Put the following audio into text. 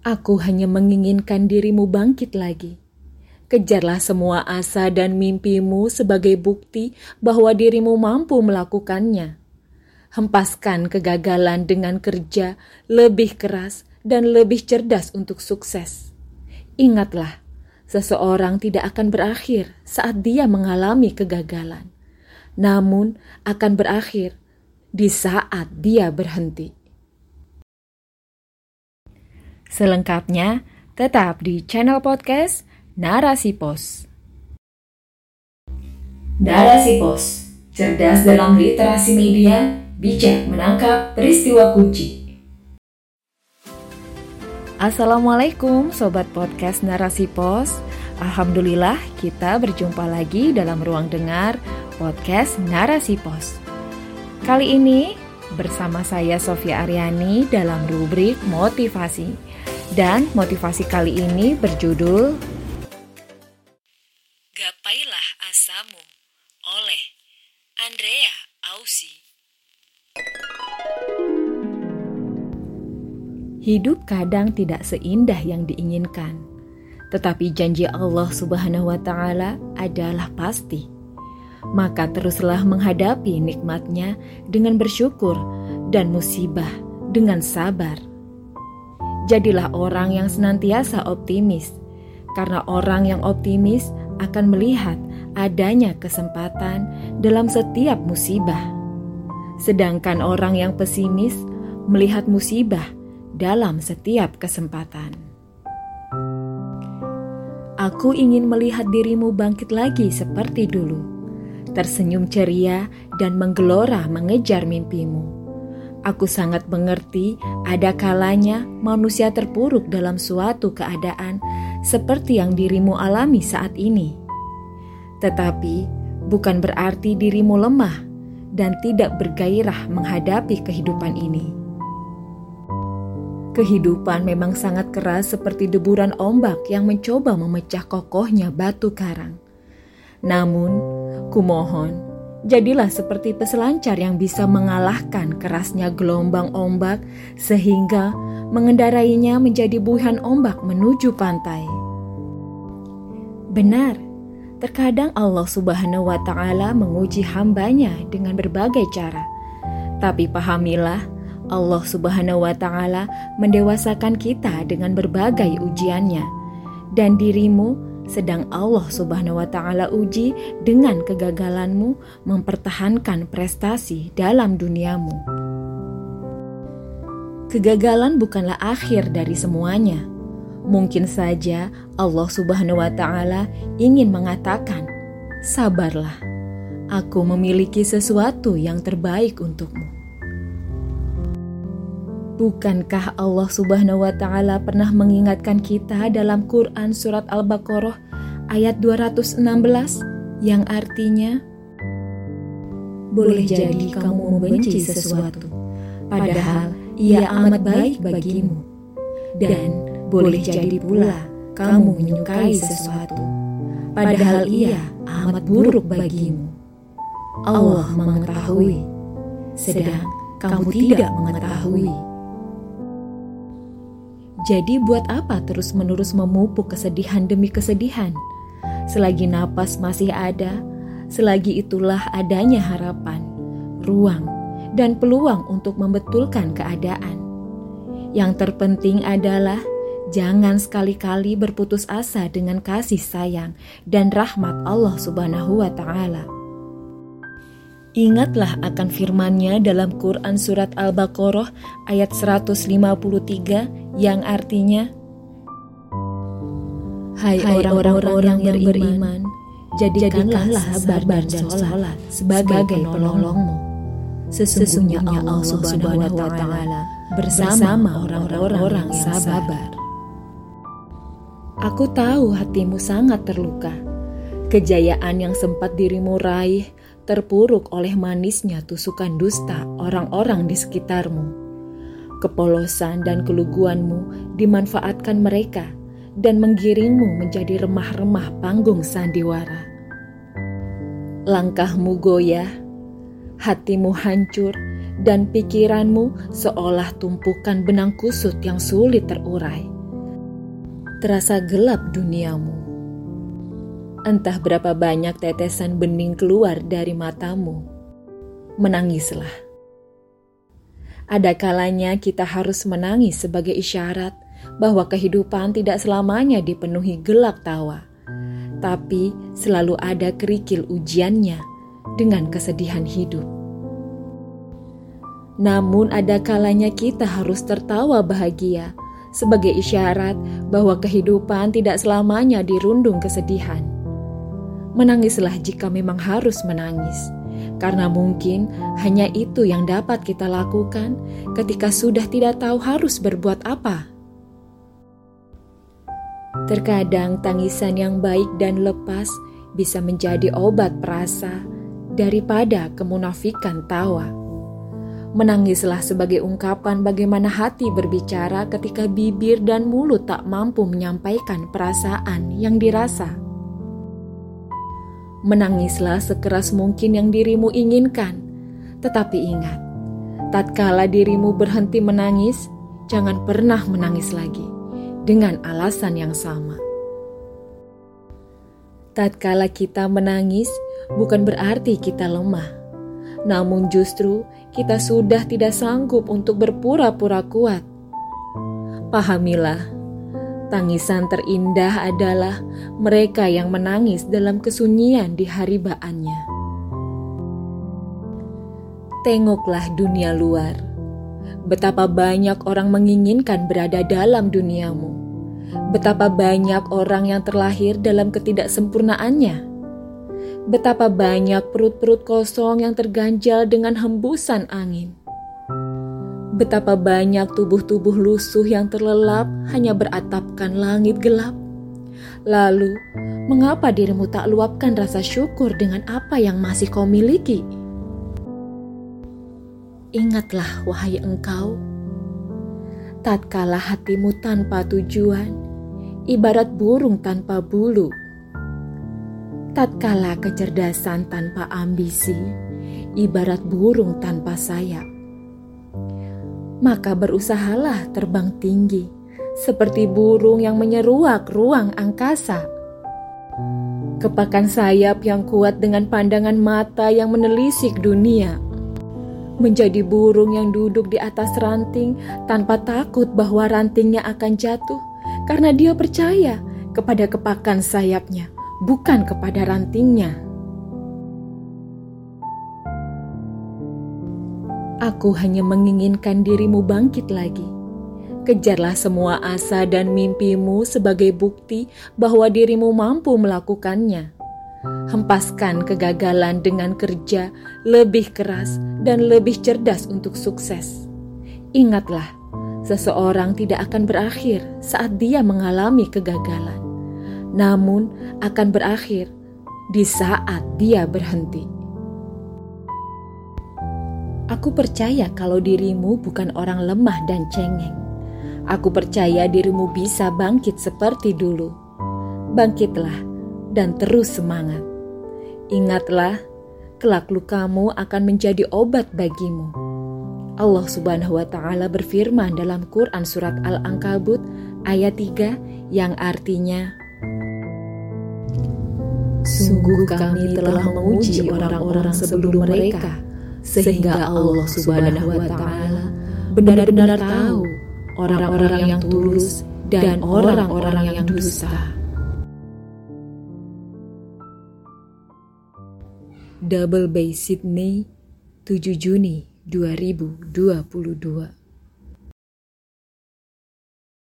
Aku hanya menginginkan dirimu bangkit lagi. Kejarlah semua asa dan mimpimu sebagai bukti bahwa dirimu mampu melakukannya. Hempaskan kegagalan dengan kerja lebih keras dan lebih cerdas untuk sukses. Ingatlah, seseorang tidak akan berakhir saat dia mengalami kegagalan, namun akan berakhir di saat dia berhenti. Selengkapnya, tetap di channel podcast Narasi Pos. Narasi Pos, cerdas dalam literasi media, bijak menangkap peristiwa kunci. Assalamualaikum Sobat Podcast Narasi Pos Alhamdulillah kita berjumpa lagi dalam ruang dengar podcast Narasi Pos Kali ini bersama saya Sofia Aryani dalam rubrik motivasi dan motivasi kali ini berjudul Gapailah Asamu oleh Andrea Ausi. Hidup kadang tidak seindah yang diinginkan, tetapi janji Allah Subhanahu wa taala adalah pasti. Maka teruslah menghadapi nikmatnya dengan bersyukur dan musibah dengan sabar Jadilah orang yang senantiasa optimis, karena orang yang optimis akan melihat adanya kesempatan dalam setiap musibah. Sedangkan orang yang pesimis melihat musibah dalam setiap kesempatan. Aku ingin melihat dirimu bangkit lagi seperti dulu, tersenyum ceria dan menggelora mengejar mimpimu Aku sangat mengerti ada kalanya manusia terpuruk dalam suatu keadaan seperti yang dirimu alami saat ini. Tetapi bukan berarti dirimu lemah dan tidak bergairah menghadapi kehidupan ini. Kehidupan memang sangat keras seperti deburan ombak yang mencoba memecah kokohnya batu karang. Namun, kumohon, Jadilah seperti peselancar yang bisa mengalahkan kerasnya gelombang ombak sehingga mengendarainya menjadi buihan ombak menuju pantai. Benar, terkadang Allah Subhanahu wa taala menguji hambanya dengan berbagai cara. Tapi pahamilah, Allah Subhanahu wa taala mendewasakan kita dengan berbagai ujiannya dan dirimu sedang Allah Subhanahu wa taala uji dengan kegagalanmu mempertahankan prestasi dalam duniamu. Kegagalan bukanlah akhir dari semuanya. Mungkin saja Allah Subhanahu wa taala ingin mengatakan, "Sabarlah. Aku memiliki sesuatu yang terbaik untukmu." Bukankah Allah Subhanahu wa taala pernah mengingatkan kita dalam Quran surat Al-Baqarah ayat 216 yang artinya Boleh jadi kamu membenci sesuatu padahal ia amat baik bagimu. dan boleh jadi pula kamu menyukai sesuatu padahal ia amat buruk bagimu. Allah mengetahui. sedang kamu tidak mengetahui jadi buat apa terus-menerus memupuk kesedihan demi kesedihan? Selagi napas masih ada, selagi itulah adanya harapan, ruang, dan peluang untuk membetulkan keadaan. Yang terpenting adalah jangan sekali-kali berputus asa dengan kasih sayang dan rahmat Allah Subhanahu wa taala. Ingatlah akan firman-Nya dalam Quran Surat Al-Baqarah ayat 153 yang artinya Hai orang-orang yang beriman, jadikanlah sabar dan sholat sebagai penolongmu. Sesungguhnya Allah subhanahu wa ta'ala bersama orang-orang yang sabar. Aku tahu hatimu sangat terluka. Kejayaan yang sempat dirimu raih terpuruk oleh manisnya tusukan dusta orang-orang di sekitarmu. Kepolosan dan keluguanmu dimanfaatkan mereka dan menggiringmu menjadi remah-remah panggung sandiwara. Langkahmu goyah, hatimu hancur, dan pikiranmu seolah tumpukan benang kusut yang sulit terurai. terasa gelap duniamu. Entah berapa banyak tetesan bening keluar dari matamu. Menangislah. Ada kalanya kita harus menangis sebagai isyarat bahwa kehidupan tidak selamanya dipenuhi gelak tawa, tapi selalu ada kerikil ujiannya dengan kesedihan hidup. Namun, ada kalanya kita harus tertawa bahagia sebagai isyarat bahwa kehidupan tidak selamanya dirundung kesedihan. Menangislah jika memang harus menangis, karena mungkin hanya itu yang dapat kita lakukan ketika sudah tidak tahu harus berbuat apa. Terkadang tangisan yang baik dan lepas bisa menjadi obat perasa daripada kemunafikan tawa. Menangislah sebagai ungkapan bagaimana hati berbicara ketika bibir dan mulut tak mampu menyampaikan perasaan yang dirasa. Menangislah sekeras mungkin yang dirimu inginkan, tetapi ingat, tatkala dirimu berhenti menangis, jangan pernah menangis lagi dengan alasan yang sama. Tatkala kita menangis, bukan berarti kita lemah namun justru kita sudah tidak sanggup untuk berpura-pura kuat. Pahamilah, tangisan terindah adalah mereka yang menangis dalam kesunyian di haribaannya. Tengoklah dunia luar. Betapa banyak orang menginginkan berada dalam duniamu. Betapa banyak orang yang terlahir dalam ketidaksempurnaannya Betapa banyak perut-perut kosong yang terganjal dengan hembusan angin. Betapa banyak tubuh-tubuh lusuh yang terlelap hanya beratapkan langit gelap. Lalu, mengapa dirimu tak luapkan rasa syukur dengan apa yang masih kau miliki? Ingatlah, wahai engkau, tatkala hatimu tanpa tujuan, ibarat burung tanpa bulu tatkala kecerdasan tanpa ambisi, ibarat burung tanpa sayap. Maka berusahalah terbang tinggi, seperti burung yang menyeruak ruang angkasa. Kepakan sayap yang kuat dengan pandangan mata yang menelisik dunia. Menjadi burung yang duduk di atas ranting tanpa takut bahwa rantingnya akan jatuh karena dia percaya kepada kepakan sayapnya bukan kepada rantingnya. Aku hanya menginginkan dirimu bangkit lagi. Kejarlah semua asa dan mimpimu sebagai bukti bahwa dirimu mampu melakukannya. Hempaskan kegagalan dengan kerja lebih keras dan lebih cerdas untuk sukses. Ingatlah, seseorang tidak akan berakhir saat dia mengalami kegagalan namun akan berakhir di saat dia berhenti. Aku percaya kalau dirimu bukan orang lemah dan cengeng. Aku percaya dirimu bisa bangkit seperti dulu. Bangkitlah dan terus semangat. Ingatlah, kelak lukamu akan menjadi obat bagimu. Allah Subhanahu wa taala berfirman dalam Quran surat Al-Ankabut ayat 3 yang artinya Sungguh kami telah menguji orang-orang sebelum mereka, sehingga Allah Subhanahu wa Ta'ala benar-benar tahu orang-orang yang tulus dan orang-orang yang dusta. Double Bay Sydney, 7 Juni 2022